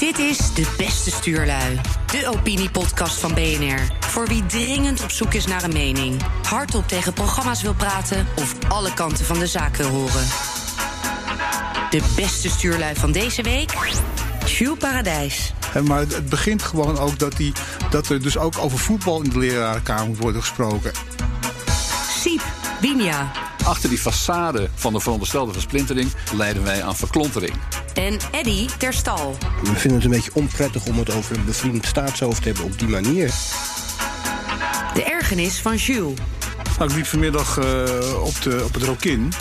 Dit is De Beste Stuurlui, de opiniepodcast van BNR. Voor wie dringend op zoek is naar een mening, hardop tegen programma's wil praten of alle kanten van de zaak wil horen. De beste stuurlui van deze week, Jules Paradijs. Maar het begint gewoon ook dat, die, dat er dus ook over voetbal in de lerarenkamer moet worden gesproken. Siep, Winja Achter die façade van de veronderstelde versplintering leiden wij aan verklontering. En Eddy ter Stal. We vinden het een beetje onprettig om het over een bevriend staatshoofd te hebben op die manier. De ergernis van Jules. Nou, ik liep vanmiddag eh, op, de, op het Rokin.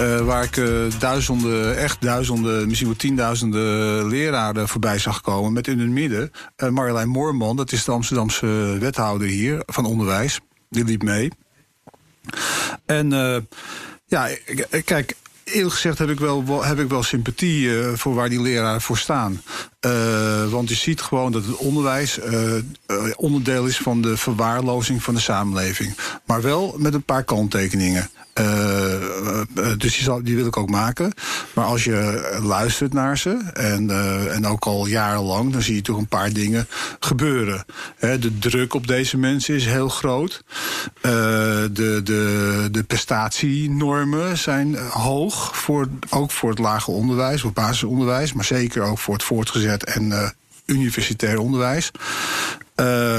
eh, waar ik eh, duizenden, echt duizenden, misschien wel tienduizenden leraren voorbij zag komen. Met in het midden eh, Marjolein Moorman, dat is de Amsterdamse wethouder hier van onderwijs. Die liep mee. En eh, ja, kijk, eerlijk gezegd heb ik wel, heb ik wel sympathie eh, voor waar die leraren voor staan. Eh, want je ziet gewoon dat het onderwijs eh, onderdeel is van de verwaarlozing van de samenleving. Maar wel met een paar kanttekeningen. Eh, dus die, die wil ik ook maken. Maar als je luistert naar ze, en, eh, en ook al jarenlang, dan zie je toch een paar dingen gebeuren. De druk op deze mensen is heel groot. Eh, de, de, de prestatienormen zijn eh, hoog, voor, ook voor het lager onderwijs, voor basisonderwijs, maar zeker ook voor het voortgezet en eh, universitair onderwijs. Eh,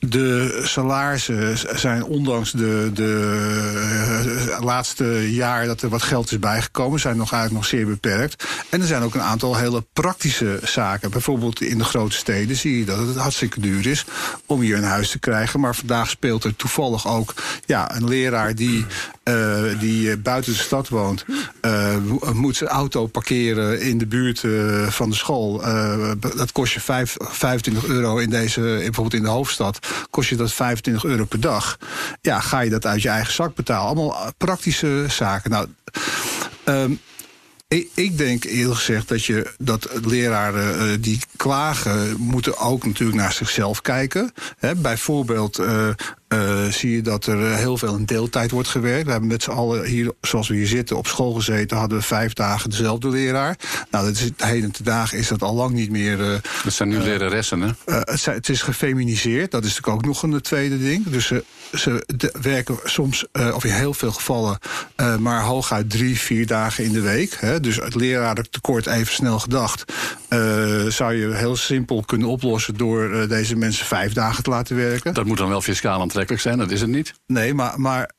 de salarissen zijn ondanks de, de eh, laatste jaar dat er wat geld is bijgekomen, zijn nog eigenlijk nog zeer beperkt. En er zijn ook een aantal hele praktische zaken. Bijvoorbeeld in de grote steden zie je dat het hartstikke duur is om hier een huis te krijgen. Maar vandaag speelt er toevallig ook ja, een leraar die, eh, die eh, buiten de stad woont, eh, mo- moet zijn auto parkeren in de buurt van de school. Dat kost je vijf, 25 euro in deze, bijvoorbeeld in de hoofdstad, kost je dat 25 euro per dag. Ja, ga je dat uit je eigen zak betalen? Allemaal praktische zaken. Nou, ehm, ik, ik denk eerlijk gezegd dat, je, dat leraren eh, die klagen... moeten ook natuurlijk naar zichzelf kijken. Bijvoorbeeld eh, eh, zie je dat er heel veel in deeltijd wordt gewerkt. We hebben met z'n allen hier, zoals we hier zitten, op school gezeten... hadden we vijf dagen dezelfde leraar. Nou, dat is, heden te dagen is dat al lang niet meer... Dat zijn nu leraressen, hè? het, het is gefeminiseerd, dat is natuurlijk ook nog een tweede ding. Dus ze, werken soms, eh, of in heel veel gevallen, eh, maar hooguit drie, vier dagen in de week. Hè. Dus het lerarentekort, even snel gedacht, eh, zou je heel simpel kunnen oplossen door deze mensen vijf dagen te laten werken. Dat moet dan wel fiscaal aantrekkelijk zijn, dat is het niet. Nee, maar, maar,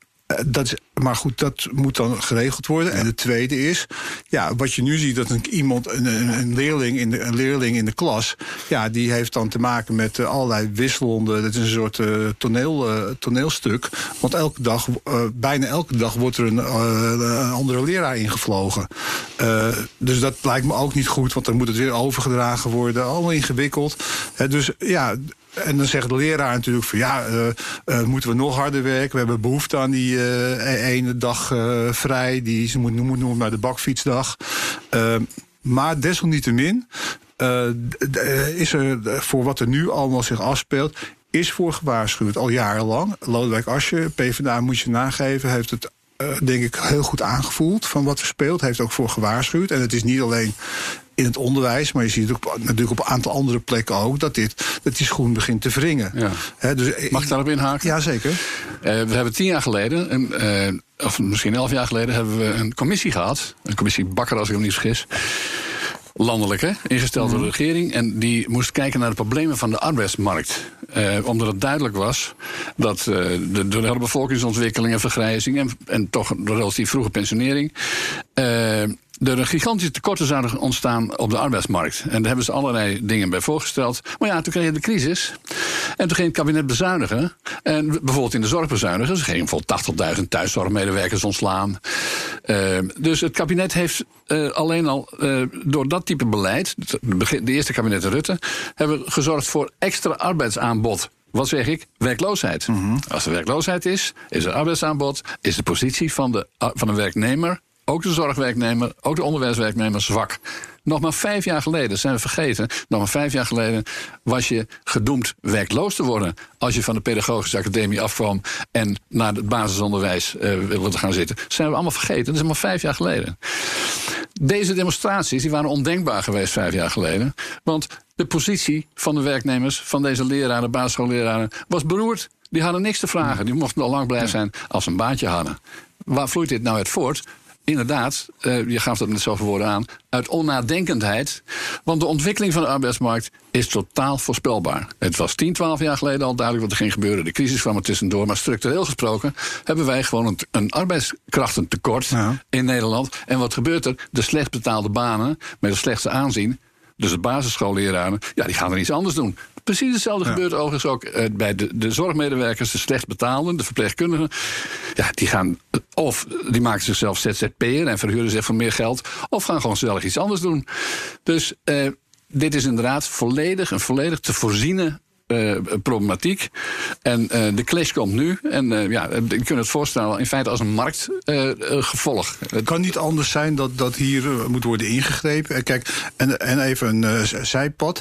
dat is, maar goed, dat moet dan geregeld worden. En de tweede is, ja, wat je nu ziet, dat een, iemand, een, een, leerling in de, een leerling in de klas, ja, die heeft dan te maken met eh, allerlei wisselende, dat is een soort eh, toneel, eh, toneelstuk. Want elke dag, eh, bijna elke dag wordt er een, eh, een andere leraar ingevlogen. Eh, dus dat lijkt me ook niet goed, want dan moet het weer overgedragen worden. Allemaal ingewikkeld. Hè, dus ja, en dan zegt de leraar natuurlijk van ja, eh, eh, moeten we nog harder werken? We hebben behoefte aan die eh, ene dag vrij. Die ze moet, noemen naar de bakfietsdag. Eh, maar desalniettemin is er voor wat er nu allemaal zich afspeelt. Is voor gewaarschuwd al jarenlang. Lodewijk Asscher, PvdA moet je nageven, heeft het denk ik heel goed aangevoeld van wat er speelt. Heeft ook voor gewaarschuwd. En het is niet alleen in het onderwijs, maar je ziet het ook, natuurlijk op een aantal andere plekken ook dat, dit, dat die schoen begint te wringen. Ja. Dus, Mag ik daarop inhaken? Ja, zeker. Eh, we hebben tien jaar geleden, een, eh, of misschien elf jaar geleden, hebben we een commissie gehad. Een commissie Bakker, als ik me niet vergis. Landelijk, hè? ingesteld door de regering. En die moest kijken naar de problemen van de arbeidsmarkt. Eh, omdat het duidelijk was dat eh, de, door de hele bevolkingsontwikkeling en vergrijzing. en, en toch de relatief vroege pensionering. eh, er een gigantische tekorten zouden ontstaan op de arbeidsmarkt. En daar hebben ze allerlei dingen bij voorgesteld. Maar ja, toen kreeg je de crisis. En toen ging het kabinet bezuinigen. En bijvoorbeeld in de zorg bezuinigen. Ze gingen voor 80.000 thuiszorgmedewerkers ontslaan. Eh, dus het kabinet heeft eh, alleen al eh, door dat type beleid... de eerste kabinet Rutte... hebben gezorgd voor extra arbeidsaanbod. Wat zeg ik? Werkloosheid. Als er werkloosheid is, is er arbeidsaanbod... is de positie van de, van een werknemer ook de zorgwerknemer, ook de onderwijswerknemer zwak. Nog maar vijf jaar geleden, zijn we vergeten, nog maar vijf jaar geleden was je gedoemd werkloos te worden. Als je van de pedagogische academie afkwam en naar het basisonderwijs eh, wilde gaan zitten. Dat zijn we allemaal vergeten, dat is maar vijf jaar geleden. Deze demonstraties die waren ondenkbaar geweest vijf jaar geleden. Want de positie van de werknemers, van deze leraren, basisschoolleraren, was beroerd. Die hadden niks te vragen. Die mochten al lang blij zijn als ze een baantje hadden. Waar vloeit dit nou uit voort? Inderdaad, uh, je gaf dat met zoveel woorden aan, uit onnadenkendheid. Want de ontwikkeling van de arbeidsmarkt is totaal voorspelbaar. Het was 10, 12 jaar geleden al duidelijk wat er ging gebeuren. De crisis kwam er tussendoor. Maar structureel gesproken hebben wij gewoon een, een arbeidskrachtentekort ja. in Nederland. En wat gebeurt er? De slecht betaalde banen met het slechtste aanzien. Dus de basisschoolleraren, ja, die gaan er iets anders doen. Precies hetzelfde gebeurt overigens ook uh, bij de, de zorgmedewerkers, de slecht betaalden, de verpleegkundigen. Ja, die gaan of die maken zichzelf ZZP'er en verhuren zich voor meer geld, of gaan gewoon zelf iets anders doen. Dus uh, dit is inderdaad volledig, een volledig te voorziene uh, problematiek. En uh, de clash komt nu. En uh, ja, je kunt het voorstellen in feite als een marktgevolg. het kan niet anders zijn dat, dat hier moet worden ingegrepen. Kijk, en, en even een zijpad.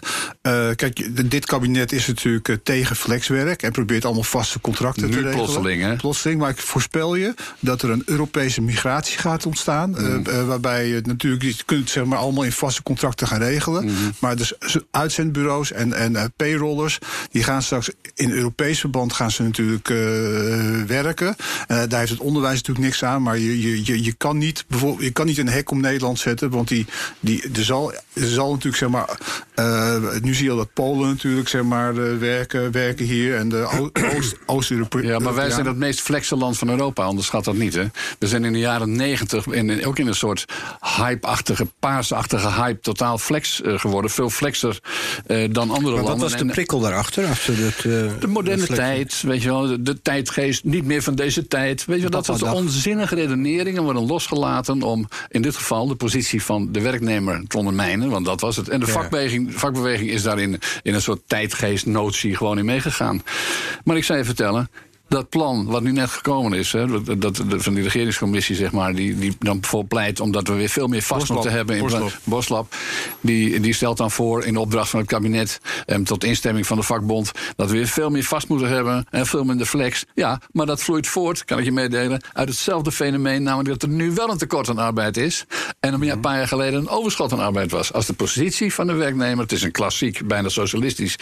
kijk, dit kabinet is natuurlijk tegen flexwerk en probeert allemaal vaste contracten nu te regelen. Plotseling, hè? Plotseling, maar ik voorspel je dat er een Europese migratie gaat ontstaan. Mm. waarbij je natuurlijk je kunt zeg maar allemaal in vaste contracten gaan regelen. Mm. Maar dus uitzendbureaus en, en payrollers die gaan straks in Europees verband gaan ze natuurlijk uh, werken. Uh, daar heeft het onderwijs natuurlijk niks aan. Maar je, je, je, kan niet bijvoorbeeld, je kan niet een hek om Nederland zetten. Want die, die, er, zal, er zal natuurlijk, zeg maar. Uh, nu zie je al dat Polen natuurlijk, zeg maar, werken, werken hier. En de Oost-Europa. ja, maar wij zijn het meest flexe land van Europa. Onderschat dat niet, hè? We zijn in de jaren negentig ook in een soort hype-achtige, paarsachtige hype totaal flex geworden. Veel flexer dan andere maar landen. Wat was de prikkel daarachter? Uh, de moderne tijd, weet je wel, de, de, tijdgeest, niet meer van deze tijd. Weet je wel, dat soort onzinnige redeneringen worden losgelaten om in dit geval de positie van de werknemer te ondermijnen. Want dat was het. En de ja. vakbeweging, vakbeweging is daarin in een soort tijdgeest, notie gewoon in meegegaan. Maar ik zou je vertellen, dat plan wat nu net gekomen is, hè, dat, dat, van die regeringscommissie, zeg maar, die, die dan bijvoorbeeld pleit omdat we weer veel meer vast moeten hebben in Boslap. Boslap. Die, die stelt dan voor in de opdracht van het kabinet, eh, tot instemming van de vakbond, dat we weer veel meer vast moeten hebben en veel minder flex. Ja, maar dat vloeit voort, kan ik je meedelen, uit hetzelfde fenomeen, namelijk dat er nu wel een tekort aan arbeid is en een paar jaar geleden een overschot aan arbeid was. Als de positie van de werknemer, het is een klassiek, bijna socialistisch,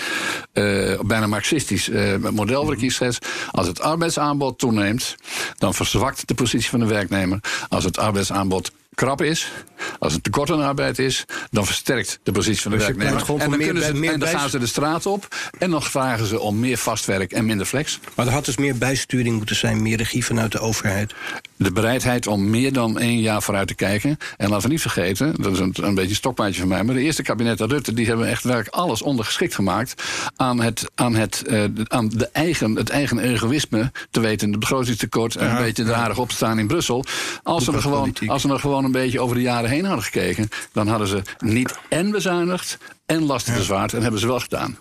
uh, bijna marxistisch uh, model wat ik hier schets, als het het arbeidsaanbod toeneemt, dan verzwakt de positie van de werknemer. Als het arbeidsaanbod krap is, als het tekort aan arbeid is, dan versterkt de positie van de dus werknemer. En dan, kunnen ze, meer en dan gaan ze de straat op en dan vragen ze om meer vastwerk en minder flex. Maar er had dus meer bijsturing moeten zijn, meer regie vanuit de overheid. De bereidheid om meer dan één jaar vooruit te kijken. En laten we niet vergeten, dat is een, een beetje een stokpaardje van mij, maar de eerste kabinetten Rutte die hebben echt werkelijk alles ondergeschikt gemaakt aan het, aan het, uh, aan de eigen, het eigen egoïsme, te weten, de begrotingstekort en ja, een beetje ja. aardig opstaan in Brussel. Als ze, er gewoon, als ze er gewoon een beetje over de jaren heen hadden gekeken, dan hadden ze niet en bezuinigd en lasten bezwaard en hebben ze wel gedaan.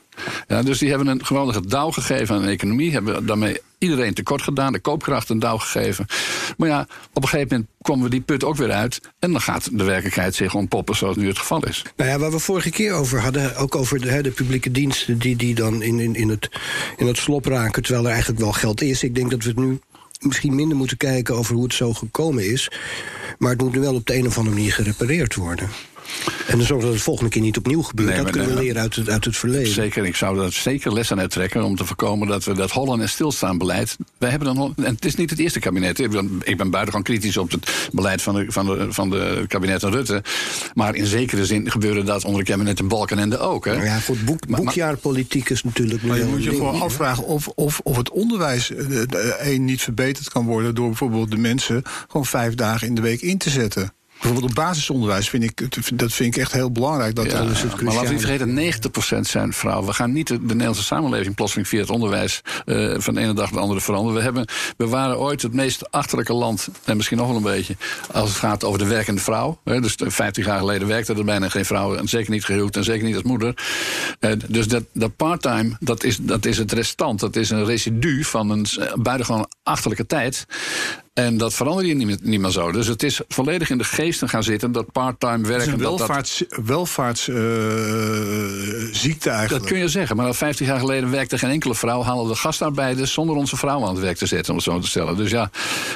Ja, dus die hebben een geweldige dauw gegeven aan de economie, hebben daarmee iedereen tekort gedaan, de koopkracht een dauw gegeven. Maar ja, op een gegeven moment komen we die put ook weer uit en dan gaat de werkelijkheid zich ontpoppen zoals nu het geval is. Nou ja, waar we vorige keer over hadden, ook over de, de publieke diensten die, die dan in, in, in, het, in het slop raken, terwijl er eigenlijk wel geld is. Ik denk dat we het nu misschien minder moeten kijken over hoe het zo gekomen is. Maar het moet nu wel op de een of andere manier gerepareerd worden. En dan zorgen dat het volgende keer niet opnieuw gebeurt. Nee, dat kunnen we leren uit het, uit het verleden. Zeker, ik zou er zeker les aan uittrekken om te voorkomen dat we dat Holland en stilstaan beleid. Wij hebben dan, en het is niet het eerste kabinet. Ik ben, ik ben buitengewoon kritisch op het beleid van de, van de, van de kabinetten Rutte. Maar in zekere zin gebeurde dat onder de kabinetten Balkenende ook. Hè? Ja, goed, boek, boekjaarpolitiek is natuurlijk. Maar je moet je gewoon afvragen of, of, of het onderwijs één niet verbeterd kan worden door bijvoorbeeld de mensen gewoon vijf dagen in de week in te zetten. Bijvoorbeeld op basisonderwijs vind ik, dat vind ik echt heel belangrijk. Dat ja, maar laten we niet vergeten, 90% zijn vrouwen. We gaan niet de, de Nederlandse samenleving plotseling via het onderwijs uh, van de ene dag naar de andere veranderen. We, hebben, we waren ooit het meest achterlijke land, en misschien nog wel een beetje, als het gaat over de werkende vrouw. Hè, dus 50 jaar geleden werkte er bijna geen vrouw, en zeker niet gehuwd en zeker niet als moeder. Uh, dus dat, dat part-time, dat is, dat is het restant, dat is een residu van een buitengewoon achterlijke tijd. En dat verandert je niet meer, niet meer zo. Dus het is volledig in de geesten gaan zitten dat part-time werken. Het is een welvaarts, dat, welvaartsziekte uh, eigenlijk. Dat kun je zeggen. Maar 50 jaar geleden werkte geen enkele vrouw. Haalden de gastarbeiders zonder onze vrouw aan het werk te zetten. Om het zo te stellen. Dus ja.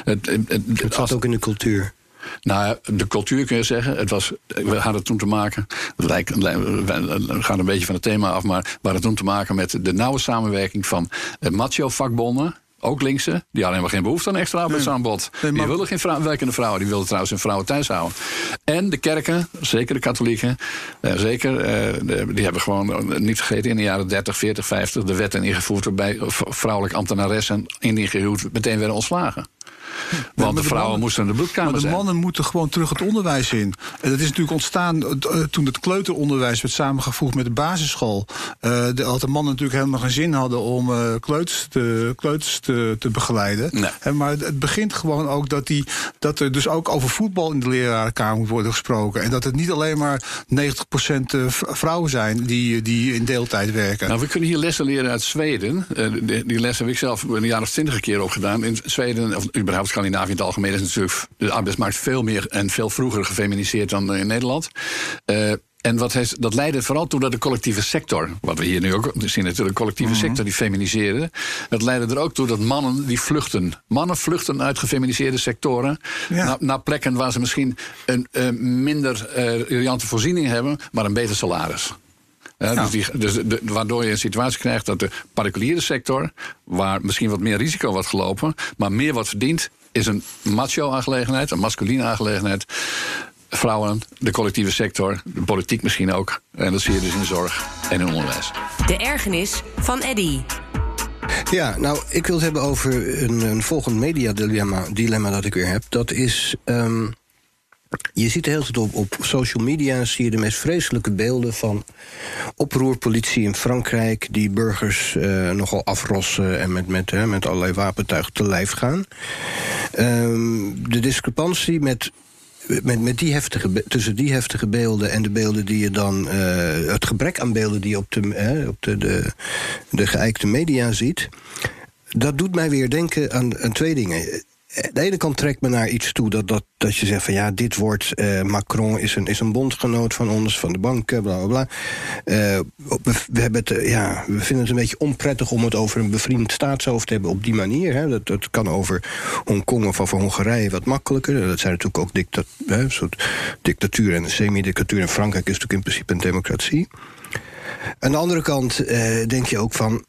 Het, het, het, het zat ook in de cultuur. Nou, de cultuur kun je zeggen. Het was, we hadden toen te maken. Het lijkt, we gaan een beetje van het thema af, maar we hadden toen te maken met de nauwe samenwerking van macho-vakbonden ook linkse, die hadden helemaal geen behoefte aan extra arbeidsaanbod. Nee, Die wilden geen vrouw, werkende vrouwen, die wilden trouwens hun vrouwen thuis houden. En de kerken, zeker de katholieken, eh, zeker, eh, die hebben gewoon niet vergeten in de jaren 30, 40, 50 de wetten ingevoerd waarbij vrouwelijke ambtenaressen indien gehuwd meteen werden ontslagen. Want de vrouwen moesten in de bloedkamer Maar de mannen moeten gewoon terug het onderwijs in. En dat is natuurlijk ontstaan eh, toen het kleuteronderwijs werd samengevoegd met de basisschool. Uh, de, de mannen natuurlijk helemaal geen zin hadden om uh, kleuters, te, kleuters te, te begeleiden. Nee. maar het, begint gewoon ook dat, die, dat er dus ook over voetbal in de lerarenkamer moet worden gesproken. En dat het niet alleen maar 90% vrouwen zijn die, die in deeltijd werken. Nou, we kunnen hier lessen leren uit Zweden. die, die les heb ik zelf een jaar of twintig keer opgedaan. In Zweden, of überhaupt Scandinavië in het algemeen is natuurlijk de arbeidsmarkt veel meer en veel vroeger gefeminiseerd dan in Nederland. Uh, en wat heeft, dat leidde vooral toe dat de collectieve sector, wat we hier nu ook zien natuurlijk, de collectieve mhm. sector die feminiseren. Dat leidde er ook toe dat mannen die vluchten. Mannen vluchten uit gefeminiseerde sectoren naar, naar, plekken waar ze misschien een uh, minder uh, riante voorziening hebben, maar een beter salaris. Dus, die, dus de, waardoor je een situatie krijgt dat de particuliere sector, waar misschien wat meer risico wordt gelopen, maar meer wat verdient, is een macho-aangelegenheid, een masculine aangelegenheid. Vrouwen, de collectieve sector, de politiek misschien ook. En dat zie je dus in de zorg en in onderwijs. De ergernis van Eddy. Ja, nou, ik wil het hebben over een, een volgend mediadilemma dilemma dat ik weer heb. Dat is. Um, je ziet de hele tijd op, op social media zie je de meest vreselijke beelden van oproerpolitie in Frankrijk die burgers uh, nogal afrossen en met, met, hè, met allerlei wapentuig te lijf gaan. Um, de discrepantie met met, met die heftige, tussen die heftige beelden en de beelden die je dan. Uh, het gebrek aan beelden die je op de, op de, de, de geëikte media ziet. Dat doet mij weer denken aan, aan twee dingen de ene kant trekt me naar iets toe dat, dat, dat je zegt van ja, dit wordt. Uh, Macron is een, is een bondgenoot van ons, van de banken, bla bla bla. Uh, we, hebben ja, we vinden het een beetje onprettig om het over een bevriend staatshoofd te hebben op die manier. Hè. Dat, dat kan over Hongkong of over Hongarije wat makkelijker. Dat zijn natuurlijk ook dicta hè, soort dictatuur en semi-dictatuur. In Frankrijk is natuurlijk in principe een democratie. Aan de andere kant denk je ook van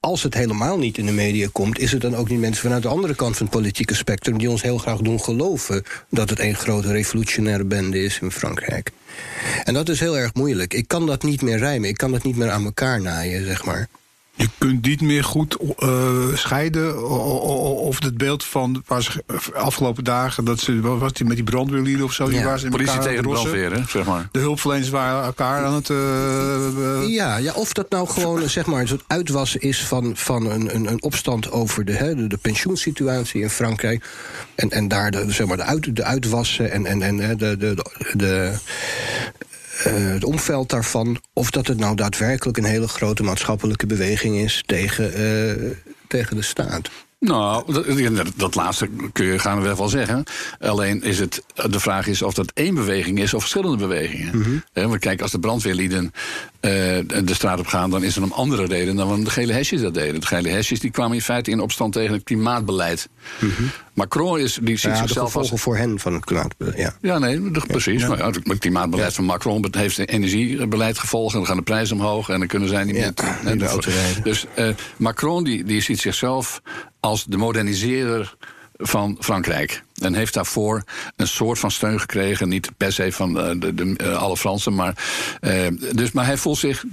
als het helemaal niet in de media komt, is het dan ook niet mensen vanuit de andere kant van het politieke spectrum die ons heel graag doen geloven dat het een grote revolutionaire bende is in Frankrijk. En dat is heel erg moeilijk. Ik kan dat niet meer rijmen, ik kan dat niet meer aan elkaar naaien, zeg maar je kunt niet meer goed uh, scheiden of het beeld van was afgelopen dagen dat ze was die met die brandweerlieden of zo die waren ze in politie tegen brandweer hè, zeg maar. De hulpverleners waren elkaar aan het uh, ja ja of dat nou gewoon zeg maar een soort uitwas is van, van een, een, een opstand over de, hè, de, de pensioensituatie in Frankrijk. En, en daar de, zeg maar de, uit, de uitwassen en, en, en de, de, de uh, het omveld daarvan. Of dat het nou daadwerkelijk een hele grote maatschappelijke beweging is tegen, uh, tegen de staat. Nou, dat, dat, laatste kun je gaan we wel zeggen. Alleen is het, de vraag is of dat één beweging is of verschillende bewegingen. Mm -hmm. kijk, als de brandweerlieden uh, de straat op gaan, dan is er een andere reden dan de gele hesjes dat deden. De gele hesjes die kwamen in feite in opstand tegen het klimaatbeleid. Mm -hmm. Macron is, die ziet ja, zichzelf als... voor hen van het klimaatbeleid, ja. Ja, nee, precies. Ja. Maar het klimaatbeleid van Macron heeft energiebeleid gevolgen. Dan gaan de prijzen omhoog en dan kunnen zij niet meer... De auto rijden. Dus uh, Macron die, die ziet zichzelf als de moderniseerder van Frankrijk. En heeft daarvoor een soort van steun gekregen. Niet per se van uh, de, de, uh, alle Fransen. Maar, uh, dus, maar hij voelt zich,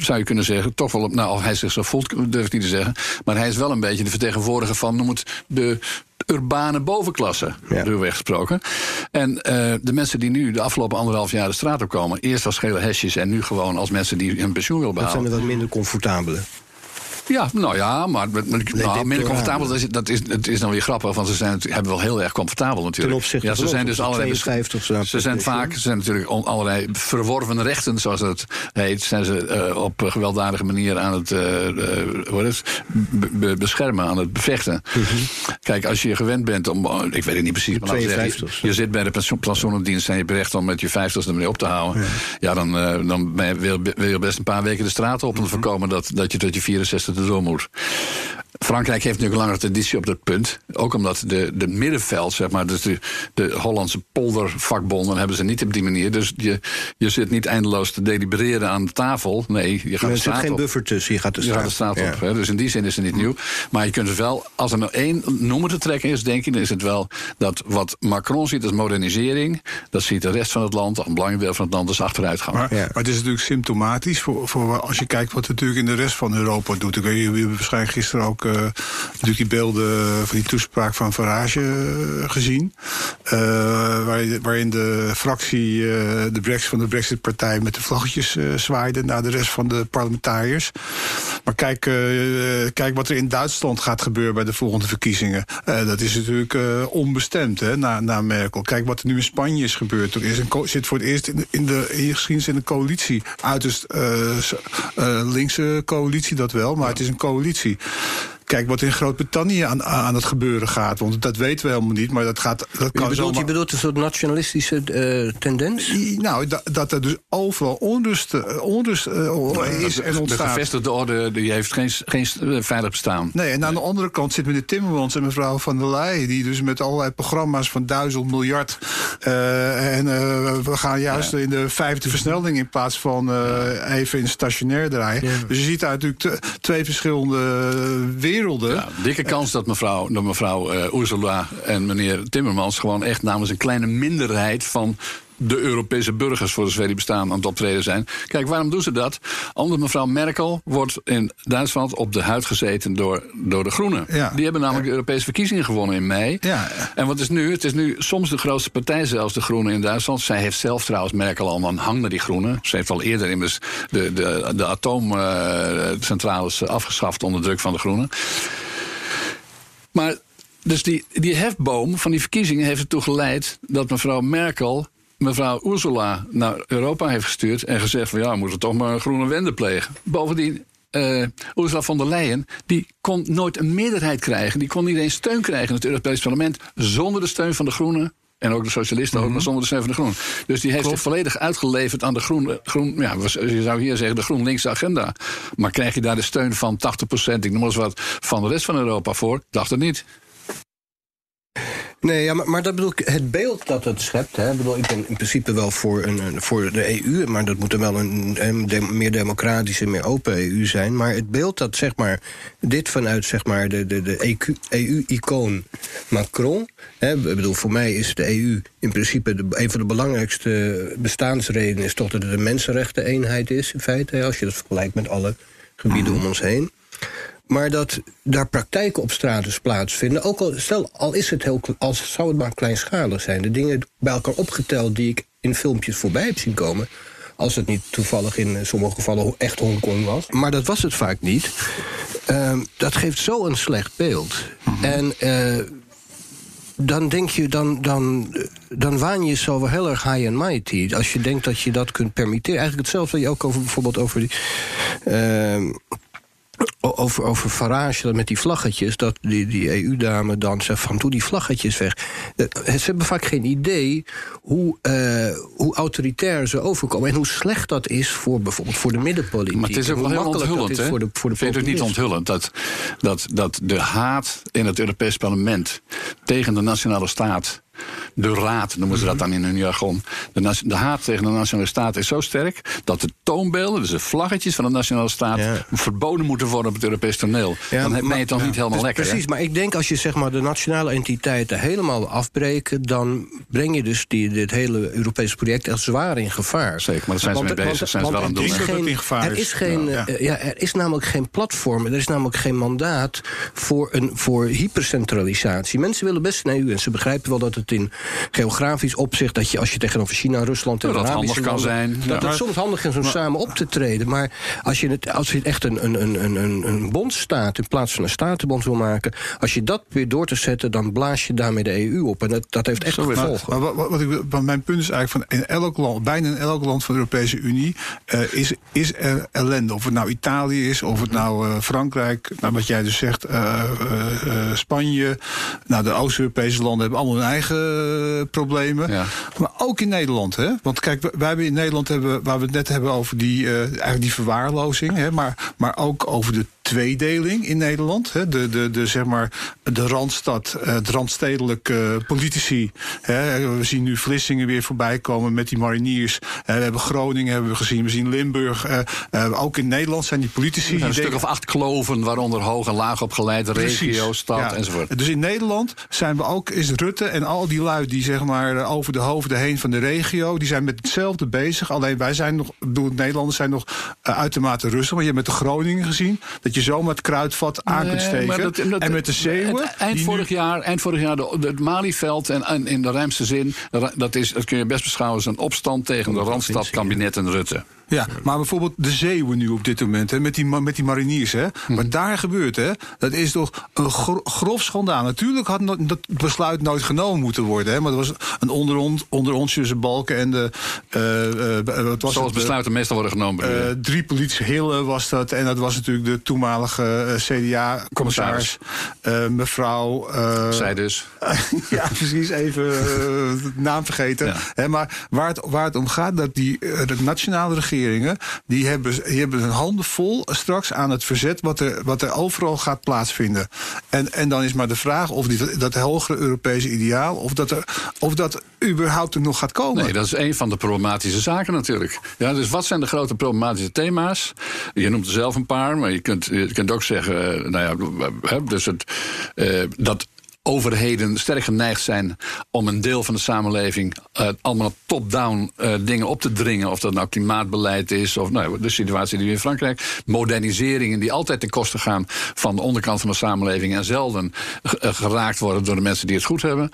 zou je kunnen zeggen, toch wel. Nou, of hij zich zo voelt, durf ik niet te zeggen. Maar hij is wel een beetje de vertegenwoordiger van, noem het, de urbane bovenklasse, ja. ruwweg gesproken. En de mensen die nu de afgelopen anderhalf jaar de straat op komen, eerst als gele hesjes en nu gewoon als mensen die hun pensioen willen behalen. Dat zijn er wat minder comfortabele. Ja, nou ja, maar met, nou, minder comfortabel, dat is, dat, is, het is dan weer grappig, want ze zijn, hebben wel heel erg comfortabel natuurlijk. Ten opzichte ja, ze zijn dus allerlei 52 zo, Ze zijn vaak, ze zijn natuurlijk allerlei verworven rechten, zoals het heet, zijn ze uh, op gewelddadige manier aan het, uh, het be beschermen, aan het bevechten. Mm -hmm. Kijk, als je gewend bent om, ik weet het niet precies, maar 52, zeggen, je zit bij de pensioendienst en je hebt recht om met je 50 ermee op te houden. Ja, ja dan, dan wil, wil, je best een paar weken de straat op om te mhm. voorkomen dat, dat je tot je 64 erdoor moet. Frankrijk heeft natuurlijk een langere traditie op dat punt. Ook omdat de, de middenveld, zeg maar, dus de, de Hollandse poldervakbonden hebben ze niet op die manier. Dus je, je zit niet eindeloos te delibereren aan de tafel. Nee, je gaat er de zit straat geen op. buffer tussen, je gaat de Je straat, gaat de straat Ja. op. Hè? Dus in die zin is het niet nieuw. Maar je kunt het wel, als er nou één noemer te trekken is, denk ik, dan is het wel dat wat Macron ziet als modernisering, dat ziet de rest van het land, een belangrijk deel van het land, als achteruitgang. Maar, Ja. maar het is natuurlijk symptomatisch voor, voor als je kijkt wat natuurlijk in de rest van Europa doet. Ik weet, hebben waarschijnlijk gisteren ook natuurlijk die beelden van die toespraak van Farage eh, gezien. Eh, waar- waarin de fractie eh, de Brexit van de Brexit-partij met de vlaggetjes eh, zwaaide naar de rest van de parlementariërs. Maar kijk, eh, kijk wat er in Duitsland gaat gebeuren bij de volgende verkiezingen. Eh, dat is natuurlijk eh, onbestemd hè, na, na Merkel. Kijk wat er nu in Spanje is gebeurd. Er is een zit voor het eerst in de, in de, in de geschiedenis in een coalitie. Uiterst eh, s- eh, linkse coalitie dat wel, maar het is een coalitie. Kijk wat in Groot-Brittannië aan, aan het gebeuren gaat. Want dat weten we helemaal niet. Maar dat, gaat, dat Je kan bedoelt, zomaar- je bedoelt een soort nationalistische eh, tendens? Nou, dat, dat er dus overal onrust, eh, onrust eh, is en de ontstaat. gevestigde orde die heeft geen, geen veilig bestaan. Nee, en aan de andere kant zit meneer Timmermans en mevrouw van der Leyen... die dus met allerlei programma's van duizend miljard... eh, en eh, we gaan juist in de vijfde versnelling... in plaats van eh, even in stationair draaien. Dus je ziet daar natuurlijk te- twee verschillende werelden. Ja, dikke kans dat mevrouw, dat mevrouw eh, Ursula en meneer Timmermans gewoon echt namens een kleine minderheid van de Europese burgers voor de zover die bestaan aan het optreden zijn. Kijk, waarom doen ze dat? Omdat mevrouw Merkel wordt in Duitsland op de huid gezeten door, door de Groenen. Ja. Die hebben namelijk de Europese verkiezingen gewonnen in mei. Ja. En wat is nu? Het is nu soms de grootste partij zelfs, de Groenen in Duitsland. Zij heeft zelf trouwens, Merkel, al een hang naar die Groenen. Ze heeft al eerder immers de, de, de atoomcentrales afgeschaft onder druk van de Groenen. Maar dus die, die hefboom van die verkiezingen heeft ertoe geleid dat mevrouw Merkel mevrouw Ursula naar Europa heeft gestuurd en gezegd van ja, we moeten toch maar een groene wende plegen. Bovendien. eh Ursula von der Leyen die kon nooit een meerderheid krijgen. Die kon niet eens steun krijgen in het Europees Parlement zonder de steun van de Groenen. En ook de socialisten, ook, maar zonder de steun van de Groenen. Dus die heeft zich volledig uitgeleverd aan de groen, groen ja, je zou hier zeggen de GroenLinkse agenda. Maar krijg je daar de steun van 80%, ik noem eens wat, van de rest van Europa voor? Ik dacht het niet. Nee, ja, maar, maar dat bedoel ik, het beeld dat het schept. Hè, bedoel, ik ben in principe wel voor, een, voor de EU, maar dat moet dan wel een, een meer democratische, meer open EU zijn. Maar het beeld dat zeg maar, dit vanuit zeg maar, de, de, de EU-icoon Macron. Hè, bedoel, voor mij is de EU in principe de, een van de belangrijkste bestaansredenen is toch dat het een mensenrechteneenheid is, in feite. Als je dat vergelijkt met alle gebieden om ons heen. Maar dat daar praktijken op straat dus plaatsvinden. Ook al, stel, al is het heel, als zou het maar kleinschalig zijn. De dingen bij elkaar opgeteld die ik in filmpjes voorbij heb zien komen. Als het niet toevallig in eh, sommige gevallen echt Hongkong was. Maar dat was het vaak niet. Ehm, dat geeft zo een slecht beeld. En eh, dan denk je, dan, dan, dan waan je jezelf wel heel erg high and mighty. Als je denkt dat je dat kunt permitteren. Eigenlijk hetzelfde wat je ook over bijvoorbeeld over die. ehm, over, over Farage, met die vlaggetjes, dat die, die EU-dame dan zegt van doe die vlaggetjes weg. Eh, Ze hebben vaak geen idee hoe, eh, hoe autoritair ze overkomen en hoe slecht dat is voor bijvoorbeeld voor de middenpolitiek. Maar het is ook wel heel onthullend, is hè? Voor de, voor de Vind het niet onthullend dat, dat, dat de haat in het Europees Parlement tegen de nationale staat, de raad noemen ze dat dan in hun jargon, de, de haat tegen de nationale staat is zo sterk dat de toonbeelden, dus de vlaggetjes van de nationale staat, Ja. verboden moeten worden op het Europees toneel. Ja, dan ben je maar- toch niet helemaal Dus lekker. hè? Precies, maar ik denk als je zeg maar, de nationale entiteiten helemaal afbreken... dan breng je dus die, dit hele Europese project echt zwaar in gevaar. Zeker, maar daar zijn ze Want- mee bezig, want- zijn ze want wel aan het er doen, geen- Dat het in gevaar Er is. geen, Ja. eh, ja, er is namelijk geen platform, er is namelijk geen mandaat... voor, een, voor hypercentralisatie. Mensen willen best een EU en ze begrijpen wel dat het in geografisch opzicht... dat je als je tegenover China, Rusland en Ja, dat Arabische kan landen- zijn. Dat Ja. het soms handig is om samen op te treden. Maar als je, het, als je echt een, een, een, een, een bondstaat in plaats van een statenbond wil maken... als je dat weer door te zetten, dan blaas je daarmee de EU op. En dat, dat heeft echt gevolgen. Maar wat, wat, wat ik, wat mijn punt is eigenlijk van in elk land, bijna in elk land van de Europese Unie eh, is, is er ellende. Of het nou Italië is, of het nou eh, Frankrijk, nou, wat jij dus zegt, eh, Spanje. Nou, de Oost-Europese landen hebben allemaal hun eigen problemen. Ja. Maar ook in Nederland, hè? Want kijk, wij- wij hebben in Nederland hebben, waar we het net hebben over die, eh, eigenlijk die verwaarlozing, hè? Maar, maar ook over de tweedeling in Nederland. Hè. De, de, de, zeg maar, de Randstad, het randstedelijke politici. Hè. We zien nu Vlissingen weer voorbij komen met die mariniers. we hebben Groningen hebben we gezien, we zien Limburg. ook in Nederland zijn die politici. Een stuk of acht kloven, waaronder hoog en laag opgeleide regio, stad enzovoort. Dus in Nederland zijn we ook, is Rutte en al die lui die zeg maar over de hoofden heen van de regio, die zijn met hetzelfde bezig. Alleen wij zijn nog, bedoel, Nederlanders zijn nog uh, uitermate rustig. Want je hebt met de Groningen gezien dat je zomaar het kruidvat aan kunt steken. en met de Zeeuwen. Eind vorig, jaar, eind vorig jaar, de, het Malieveld en, en, in de ruimste zin, dat, is, dat kun je best beschouwen als een opstand tegen de Randstad, kabinet en Rutte. Ja, maar bijvoorbeeld de Zeeuwen nu op dit moment, hè, met, die, met die mariniers. Hè. Wat daar gebeurt, hè, dat is toch een grof schandaal. Natuurlijk had dat besluit nooit genomen moeten worden. Hè, maar dat was een onder, onder ons tussen balken en de... Uh, uh, wat was Zoals besluiten meestal worden genomen. drie politie Hille was dat. En dat was natuurlijk de toenmalige CDA-commissaris. mevrouw... Zij dus. ja, precies. Even de naam vergeten. Hè, maar waar het, waar het om gaat, dat die de nationale regering die hebben, die hebben hun handen vol straks aan het verzet wat er, wat er overal gaat plaatsvinden. En, en dan is maar de vraag of die, dat hogere Europese ideaal, of dat, er, of dat überhaupt er nog gaat komen. Nee, dat is een van de problematische zaken natuurlijk. Ja, dus wat zijn de grote problematische thema's? Je noemt er zelf een paar, maar je kunt, je kunt ook zeggen, eh, nou ja, dus het, uh, dat overheden sterk geneigd zijn om een deel van de samenleving uh, allemaal top-down uh, dingen op te dringen. Of dat nou klimaatbeleid is, of nou, de situatie die we in Frankrijk. Moderniseringen die altijd ten koste gaan van de onderkant van de samenleving en zelden uh, geraakt worden door de mensen die het goed hebben.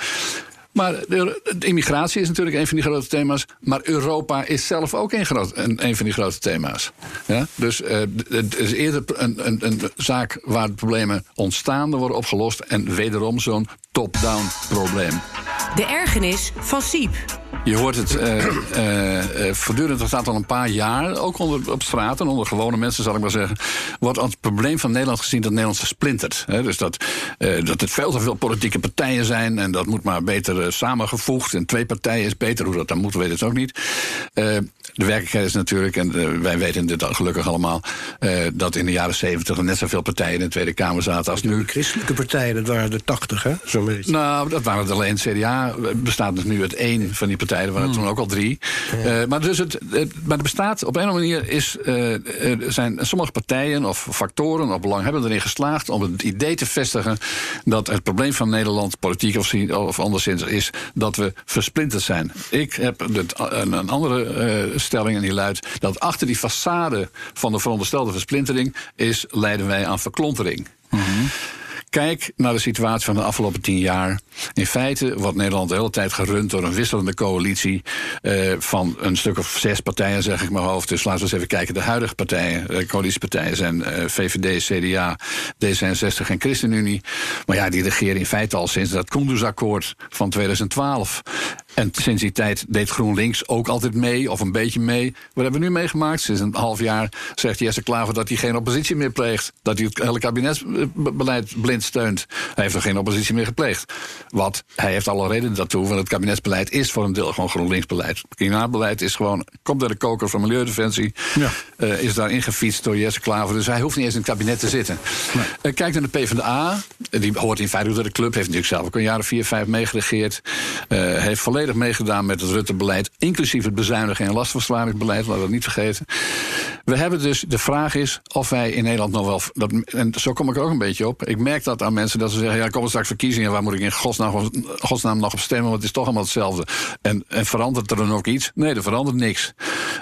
Maar de, immigratie is natuurlijk een van die grote thema's. Maar Europa is zelf ook een, groot, een, een van die grote thema's. Ja? Dus uh, het is eerder een, een, een zaak waar problemen ontstaan, worden opgelost. En wederom zo'n top-down probleem. De ergernis van Siep. Je hoort het uh, uh, voortdurend, dat staat al een paar jaar, ook onder, op straat en onder gewone mensen, zal ik maar zeggen, wordt als probleem van Nederland gezien dat Nederland versplintert. Hè? Dus dat, uh, dat het veel te veel politieke partijen zijn en dat moet maar beter samengevoegd. En twee partijen is beter, hoe dat dan moet, weet het ook niet. De werkelijkheid is natuurlijk, en wij weten dit gelukkig allemaal, dat in de jaren zeventig net zoveel partijen in de Tweede Kamer zaten als nu. Christelijke partijen, dat waren de tachtig, hè? Zo'n beetje. Nou, dat waren het alleen. CDA bestaat dus nu uit één van die partijen er waren toen ook al drie. Uh, maar, dus het, maar er bestaat op een of andere manier is, zijn sommige partijen of factoren of belanghebbenden erin geslaagd om het idee te vestigen dat het probleem van Nederland, politiek of, of anderszins, is dat we versplinterd zijn. Ik heb een, een andere stelling en die luidt dat achter die façade van de veronderstelde versplintering is leiden wij aan verklontering. Kijk naar de situatie van de afgelopen tien jaar. In feite wordt Nederland de hele tijd gerund door een wisselende coalitie uh, van een stuk of zes partijen, zeg ik maar hoofd. Dus laten we eens even kijken. De huidige partijen, de coalitiepartijen zijn eh, VVD, CDA, D66 en ChristenUnie. Maar ja, die regeren in feite al sinds dat Kunduz-akkoord van 2012. En sinds die tijd deed GroenLinks ook altijd mee, of een beetje mee. Wat hebben we nu meegemaakt? Sinds een half jaar zegt Jesse Klaver dat hij geen oppositie meer pleegt. Dat hij het hele kabinetsbeleid blind steunt. Hij heeft er geen oppositie meer gepleegd. Wat, hij heeft alle reden daartoe, want het kabinetsbeleid is voor een deel gewoon GroenLinks-beleid. Het klimaatbeleid is gewoon, komt uit de koker van Milieudefensie. Ja. Uh, is daar ingefietst door Jesse Klaver. Dus hij hoeft niet eens in het kabinet te zitten. Nee. Uh, kijk naar de PvdA. Die hoort in feite door de club. Heeft natuurlijk zelf ook een jaar of vier, vijf meegeregeerd. Uh, heeft volledig meegedaan met het Rutte-beleid, inclusief het bezuinigen en lastverzwaringsbeleid, laten we dat niet vergeten. We hebben dus, de vraag is of wij in Nederland nog wel, dat, en zo kom ik er ook een beetje op. Ik merk dat aan mensen dat ze zeggen, ja, komen straks verkiezingen, waar moet ik in godsnaam, godsnaam nog op stemmen, want het is toch allemaal hetzelfde. En, en verandert er dan ook iets? Nee, er verandert niks.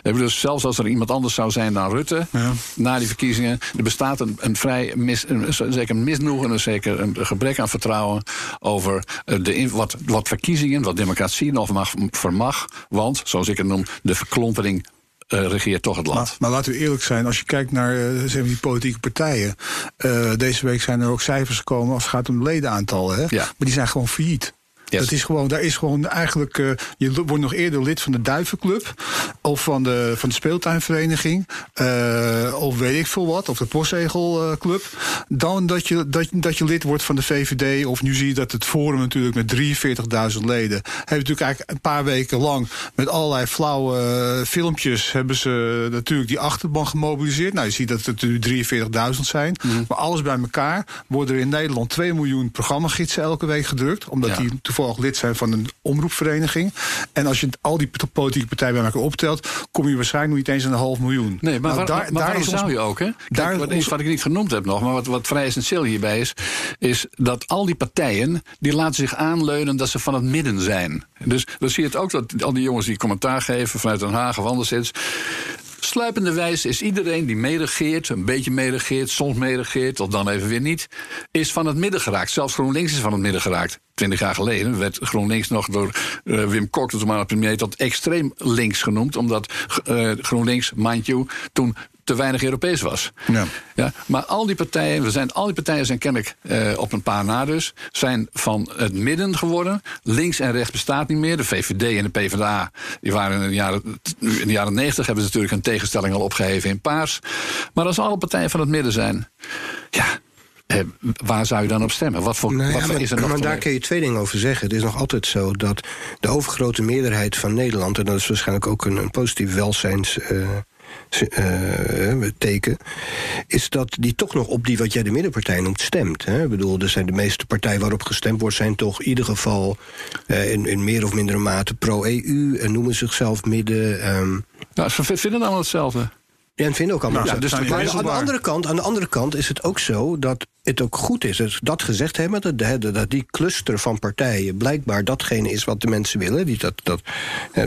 Dus zelfs als er iemand anders zou zijn dan Rutte, ja. na die verkiezingen, er bestaat een, een vrij mis, een, zeker een misnoegen, een zeker een gebrek aan vertrouwen over eh, de, wat, wat verkiezingen, wat democratie nog mag, vermag. Want, zoals ik het noem, de verklompering uh, regeert toch het land. Maar, maar, laten we eerlijk zijn, als je kijkt naar uh, zeg die politieke partijen. Uh, deze week zijn er ook cijfers gekomen als het gaat om ledenaantallen. Hè? Ja. Maar die zijn gewoon failliet. Dat is gewoon, daar is gewoon eigenlijk. Uh, je wordt nog eerder lid van de Duivenclub. Of van de, van de speeltuinvereniging. Uh, of weet ik veel wat. Of de postzegelclub. dan dat je, dat, dat je lid wordt van de VVD. Of nu zie je dat het Forum natuurlijk met 43.000 leden. Heeft natuurlijk eigenlijk een paar weken lang. met allerlei flauwe uh, filmpjes. hebben ze natuurlijk die achterban gemobiliseerd. Nou, je ziet dat het nu 43.000 zijn. Mm. Maar alles bij elkaar worden er in Nederland 2 miljoen programmagidsen elke week gedrukt. Omdat ja. die toevallig lid zijn van een omroepvereniging. En als je al die politieke partijen bij elkaar optelt, kom je waarschijnlijk niet eens aan een half miljoen. Nee, maar, nou, waar, daar, daar is zou je ook, hè? Kijk, daar wat, is, wat ik niet genoemd heb nog, maar wat, wat vrij essentieel hierbij is, is dat al die partijen die laten zich aanleunen dat ze van het midden zijn. Dus dan zie je het ook dat al die jongens die commentaar geven vanuit Den Haag of anderszins. Sluipende wijze is iedereen die meeregeert, een beetje meeregeert, soms meeregeert, of dan even weer niet, is van het midden geraakt. Zelfs GroenLinks is van het midden geraakt. Twintig jaar geleden werd GroenLinks nog door uh, Wim Kok, de toenmalige premier, tot extreem links genoemd. Omdat uh, GroenLinks, mind you, toen te weinig Europees was. Ja. Ja, maar al die partijen, we zijn, al die partijen zijn kennelijk uh, op een paar na dus, zijn van het midden geworden. Links en rechts bestaat niet meer. De VVD en de PvdA, die waren in de jaren, in de jaren 90 hebben ze natuurlijk een tegenstelling al opgeheven in paars. Maar als alle partijen van het midden zijn, ja, eh, waar zou je dan op stemmen? Wat voor, nou ja, wat voor is er nog Maar daar kun je twee dingen over zeggen. Het is nog altijd zo dat de overgrote meerderheid van Nederland... en dat is waarschijnlijk ook een, een positief welzijns... Uh, uh, teken, is dat die toch nog op die wat jij de middenpartij noemt stemt. Hè? Ik bedoel, er zijn de meeste partijen waarop gestemd wordt, zijn toch in ieder geval uh, in, in, meer of mindere mate pro-EU en noemen zichzelf midden. Um... Nou, ze vinden allemaal hetzelfde. Ja, en vinden ook allemaal. Nou, ja, dus maar aan de, andere kant, aan de andere kant is het ook zo dat het ook goed is. Dus dat gezegd hebben, dat, dat die cluster van partijen blijkbaar datgene is wat de mensen willen. Die dat, dat,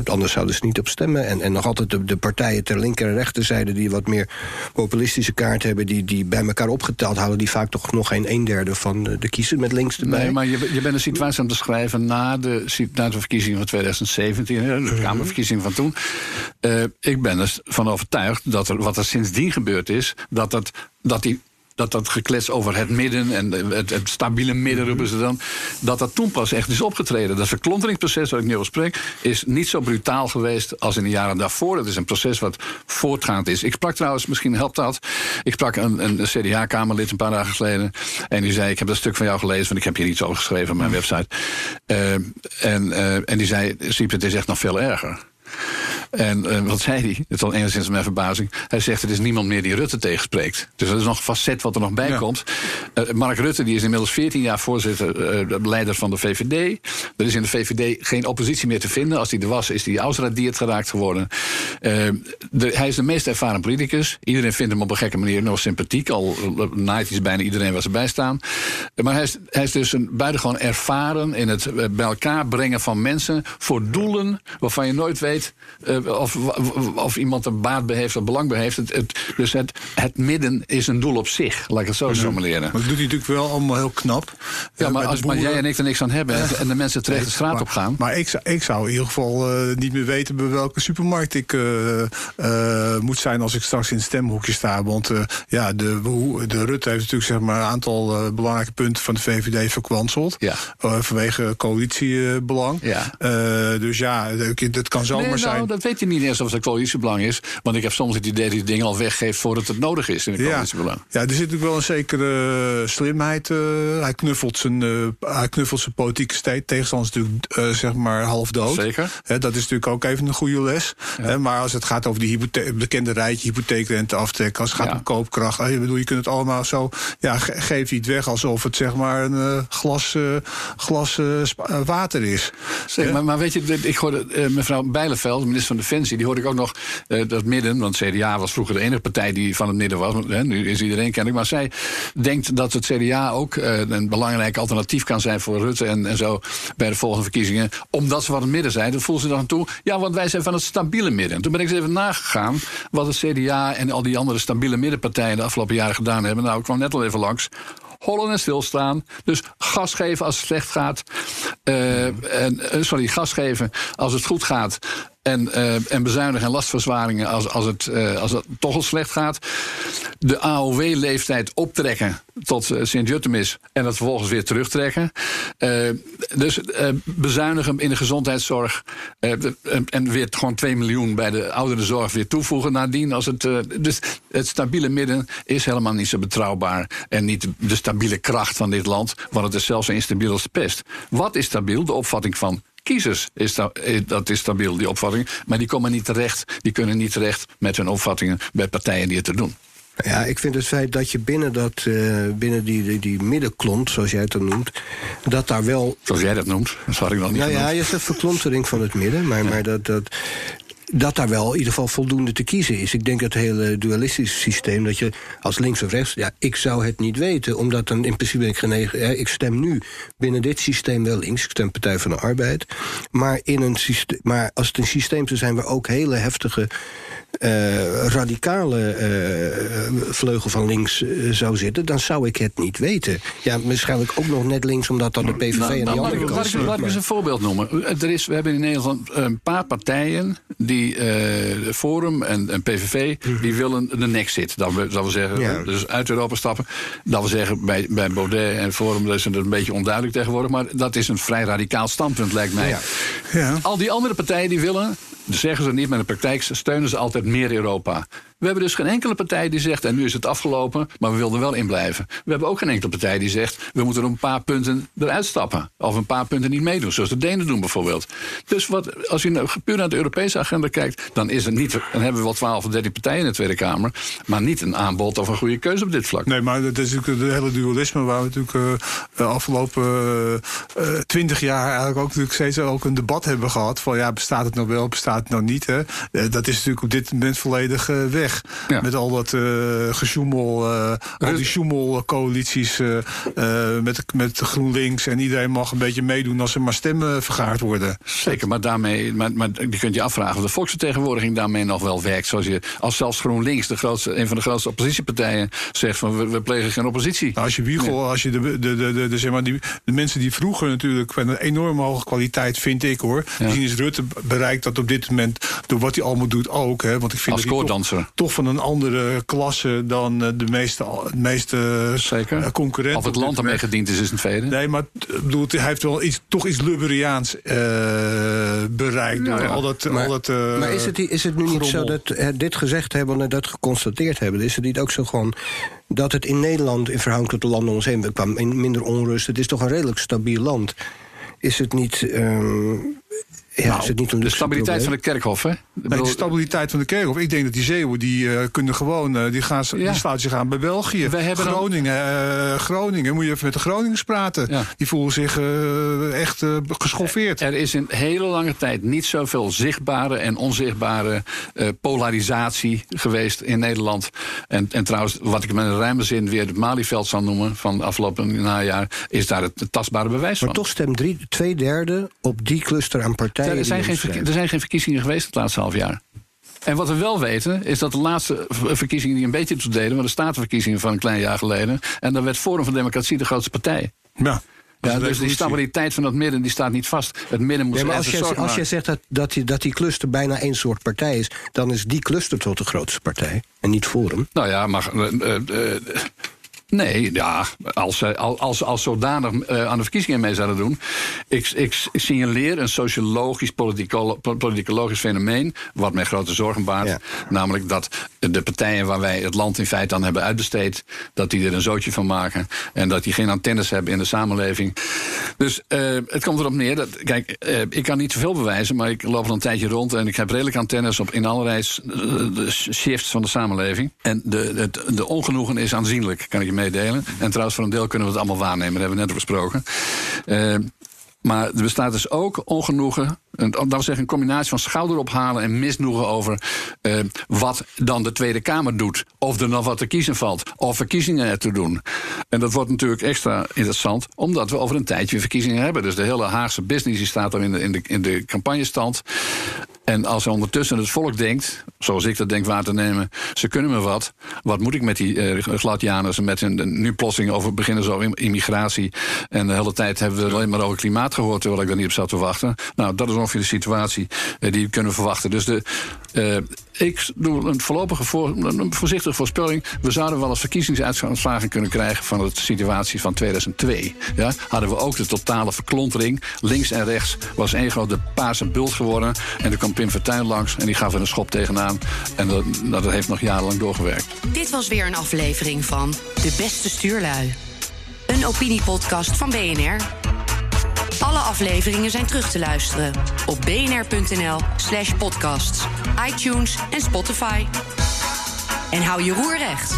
anders zouden ze niet op stemmen. En, en nog altijd de, de partijen ter linker en rechterzijde die wat meer populistische kaart hebben, die, die bij elkaar opgeteld houden, die vaak toch nog geen een derde van de kiezer met links erbij. Nee, maar je, je bent een situatie aan het beschrijven na de, na de verkiezingen van 2017, de mhm. Kamerverkiezingen van toen. Uh, ik ben ervan overtuigd dat er wat er sindsdien gebeurd is, dat, dat, dat die dat dat geklets over het midden en het, het stabiele midden, roepen ze dan, dat dat toen pas echt is opgetreden. Dat verklonteringsproces waar ik nu over spreek, is niet zo brutaal geweest als in de jaren daarvoor. Het is een proces wat voortgaand is. Ik sprak trouwens, misschien helpt dat, ik sprak een, een CDA-kamerlid een paar dagen geleden en die zei, ik heb dat stuk van jou gelezen, want ik heb hier iets over geschreven op mijn mhm. website. Uh, en, uh, en die zei, Siep, het is echt nog veel erger. En uh, wat zei hij? Het is al enigszins mijn verbazing. Hij zegt: er is niemand meer die Rutte tegenspreekt. Dus dat is nog een facet wat er nog bij komt. Uh, Mark Rutte die is inmiddels 14 jaar voorzitter, uh, leider van de VVD. Er is in de VVD geen oppositie meer te vinden. Als hij er was, is hij ausradiert geraakt geworden. De, hij is de meest ervaren politicus. Iedereen vindt hem op een gekke manier nog sympathiek. Al naait hij bijna iedereen waar ze bij staan. Maar hij is, hij is dus een buitengewoon ervaren in het bij elkaar brengen van mensen voor doelen waarvan je nooit weet uh, of, of iemand er baat bij heeft of belang bij heeft. Het, het, dus het, het midden is een doel op zich, laat ik het zo formuleren. Maar dat doet hij natuurlijk wel allemaal heel knap. Ja, eh, maar als maar jij en ik er niks aan hebben en de mensen terecht de straat op gaan. Maar ik, ik zou in ieder geval uh, niet meer weten bij welke supermarkt ik uh, moet zijn als ik straks in het stemhoekje sta. Want ja, de, de Rutte heeft natuurlijk zeg maar, een aantal belangrijke punten van de VVD verkwanseld. Ja. vanwege coalitiebelang. Ja. dus ja, dat kan nee, zijn. Nou, dat weet je niet eens of het coalitiebelang is. Want ik heb soms het idee dat hij dingen al weggeeft voordat het nodig is in het coalitiebelang. Ja, er zit natuurlijk wel een zekere slimheid. Uh, hij, knuffelt zijn, uh, hij knuffelt zijn politieke tegenstanders natuurlijk uh, zeg maar half dood. Zeker. dat is natuurlijk ook even een goede les. Ja. maar als het gaat over die bekende rijtje hypotheekrente aftrekken, als het gaat ja. om koopkracht. Ik bedoel, je kunt het allemaal zo. Ja, ge geef je het weg alsof het zeg maar een glas, glas water is. Zeker, maar, maar weet je, ik hoorde mevrouw Bijleveld, minister van Defensie, die hoorde ik ook nog uh, dat midden. Want CDA was vroeger de enige partij die van het midden was. Hè, nu is iedereen kennelijk. Maar zij denkt dat het CDA ook uh, een belangrijk alternatief kan zijn voor Rutte en, en zo bij de volgende verkiezingen. Omdat ze van het midden zijn. Dan voelen ze dan toe. Ja, want wij zijn van het stabiele midden. Toen ben ik eens even nagegaan wat het CDA en al die andere stabiele middenpartijen de afgelopen jaren gedaan hebben. Nou, ik kwam net al even langs hollen en stilstaan. Dus gas geven als het slecht gaat. Uh, en, sorry, gas geven als het goed gaat. En, uh, en bezuinigen en lastverzwaringen als, als, het, uh, als het toch al slecht gaat. De AOW-leeftijd optrekken tot uh, Sint-Jutemis en dat vervolgens weer terugtrekken. dus bezuinigen in de gezondheidszorg en weer gewoon 2 miljoen bij de ouderenzorg weer toevoegen nadien. Als het, dus het stabiele midden is helemaal niet zo betrouwbaar en niet de stabiele kracht van dit land, want het is zelfs instabiel als de pest. Wat is stabiel? De opvatting van kiezers is dat, eh, dat is stabiel, die opvatting. Maar die komen niet terecht, die kunnen niet terecht met hun opvattingen bij partijen die het te doen. Ja, ik vind het feit dat je binnen, dat, uh, binnen die, die, die middenklont, zoals jij het dan noemt, dat daar wel. Zoals jij dat noemt, dat had ik nog niet. Nou ja, je zegt verklontering van het midden, maar, ja. maar dat, dat, dat daar wel in ieder geval voldoende te kiezen is. Ik denk het hele dualistische systeem, dat je als links of rechts... ja, ik zou het niet weten, omdat dan in principe ben ik genegen... Hè, ik stem nu binnen dit systeem wel links, ik stem Partij van de Arbeid... maar, in een systeem, maar als het een systeem zou zijn waar ook hele heftige uh, radicale uh, vleugel van links uh, zou zitten, dan zou ik het niet weten. Ja, waarschijnlijk ook nog net links, omdat dan de PVV nou, en die andere laat, kant... Laat, laat ik eens een voorbeeld noemen. Er is, we hebben in Nederland een paar partijen, die Forum en, en PVV, die willen de nexit. Dat, dat wil zeggen, ja. dus uit Europa stappen. Dat wil zeggen, bij, bij Baudet en Forum is het een beetje onduidelijk tegenwoordig, maar dat is een vrij radicaal standpunt, lijkt mij. Ja. Ja. Al die andere partijen die willen zeggen ze niet, maar in de praktijk steunen ze altijd meer Europa. We hebben dus geen enkele partij die zegt, en nu is het afgelopen, maar we wilden wel inblijven. We hebben ook geen enkele partij die zegt, we moeten er een paar punten eruit stappen. Of een paar punten niet meedoen, zoals de Denen doen bijvoorbeeld. Dus wat, als je nou puur naar de Europese agenda kijkt, dan, is het niet, dan hebben we wel 12 of 13 partijen in de Tweede Kamer, maar niet een aanbod of een goede keuze op dit vlak. Nee, maar dat is natuurlijk het hele dualisme waar we natuurlijk de afgelopen uh, 20 jaar eigenlijk ook natuurlijk steeds ook een debat hebben gehad. Van ja, bestaat het nou wel, bestaat het nou niet? Hè? Dat is natuurlijk op dit moment volledig weg. Ja. Met al dat uh, gesjoemel, uh, al die sjoemelcoalities uh, met, met GroenLinks. En iedereen mag een beetje meedoen als er maar stemmen vergaard worden. Zeker, maar daarmee, maar, maar je kunt je afvragen of de volksvertegenwoordiging daarmee nog wel werkt. Zoals je, als zelfs GroenLinks, de grootste, een van de grootste oppositiepartijen, zegt van we, we plegen geen oppositie. Nou, als je wiegel, als je de, de, de, de, de, zeg maar die, de mensen die vroeger natuurlijk van een enorme hoge kwaliteit, vind ik hoor. Ja. Die is Rutte bereikt dat op dit moment, door wat hij allemaal doet ook. Hè, want ik vind als koorddanser toch van een andere klasse dan eh, de meeste, meeste Zeker. Eh, concurrenten. Of het land ermee gediend is, is een tweede. Nee, maar bedoel, hij heeft wel iets, toch iets Luberiaans uh, bereikt. Door ja, al dat, maar, al dat, uh, maar is het, is het nu niet zo dat uh, dit gezegd hebben en dat geconstateerd hebben? Is het niet ook zo gewoon dat het in Nederland in verhouding tot de landen om ons heen kwam minder onrust? Het is toch een redelijk stabiel land. Is het niet. Ja, nou, het niet de stabiliteit van de kerkhof, hè? Nee, de stabiliteit van de kerkhof. Ik denk dat die Zeeuwen, die uh, kunnen gewoon, uh, die, gaan, ja. die sluiten zich aan bij België. Groningen, uh, Groningen, moet je even met de Groningers praten. Ja. Die voelen zich echt geschoffeerd. Er is in hele lange tijd niet zoveel zichtbare en onzichtbare polarisatie geweest in Nederland. En, en trouwens, wat ik met een ruime zin weer het Malieveld zal noemen van afgelopen najaar, is daar het, het tastbare bewijs maar van. Maar toch stemt drie, twee derde op die cluster aan partijen. Er zijn, geen, er zijn geen verkiezingen geweest het laatste half jaar. En wat we wel weten, is dat de laatste verkiezingen die een beetje toe deden, waren de statenverkiezingen van een klein jaar geleden. En dan werd Forum van Democratie de grootste partij. Ja. Ja, dus die stabiliteit van dat midden die staat niet vast. Het midden moet nee, maar als je, als je zegt dat, dat, die, dat die cluster bijna één soort partij is, dan is die cluster tot de grootste partij en niet Forum. Nou ja, maar. Uh, uh, Nee, ja, als ze als, als zodanig uh, aan de verkiezingen mee zouden doen. Ik, ik signaleer een sociologisch, politicologisch fenomeen. wat mij grote zorgen baart. Ja. Namelijk dat de partijen waar wij het land in feite aan hebben uitbesteed. dat die er een zootje van maken. en dat die geen antennes hebben in de samenleving. Dus uh, het komt erop neer dat. Kijk, uh, ik kan niet zoveel bewijzen. maar ik loop al een tijdje rond. en ik heb redelijk antennes op in allerlei shifts van de samenleving. En de, de, de ongenoegen is aanzienlijk, kan ik je meedelen. En trouwens, voor een deel kunnen we het allemaal waarnemen. Dat hebben we net besproken. Uh, maar er bestaat dus ook ongenoegen. Dat wil zeggen, een combinatie van schouderophalen en misnoegen over uh, wat dan de Tweede Kamer doet. Of er nog wat te kiezen valt. Of verkiezingen er te doen. En dat wordt natuurlijk extra interessant, omdat we over een tijdje verkiezingen hebben. Dus de hele Haagse business die staat dan in de, in de, in de campagnestand. En als ondertussen het volk denkt, zoals ik dat denk waar te nemen, ze kunnen me wat. Wat moet ik met die uh, Gladianers en met hun nu plotsing over beginnen zo immigratie. En de hele tijd hebben we alleen maar over klimaat gehoord, terwijl ik daar niet op zat te wachten. Nou, dat is ongeveer de situatie uh, die we kunnen verwachten. Dus de, uh, ik doe een voorlopige voorzichtige voorspelling. We zouden wel eens verkiezingsuitslagen kunnen krijgen van de situatie van 2002. Ja, hadden we ook de totale verklontering. Links en rechts was één grote paarse bult geworden. En er kwam Pim langs en die gaf er een schop tegenaan. En dat, nou, dat heeft nog jarenlang doorgewerkt. Dit was weer een aflevering van De Beste Stuurlui. Een opiniepodcast van BNR. Alle afleveringen zijn terug te luisteren op bnr.nl/slash podcasts, iTunes en Spotify. En hou je roer recht.